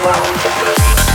Wow.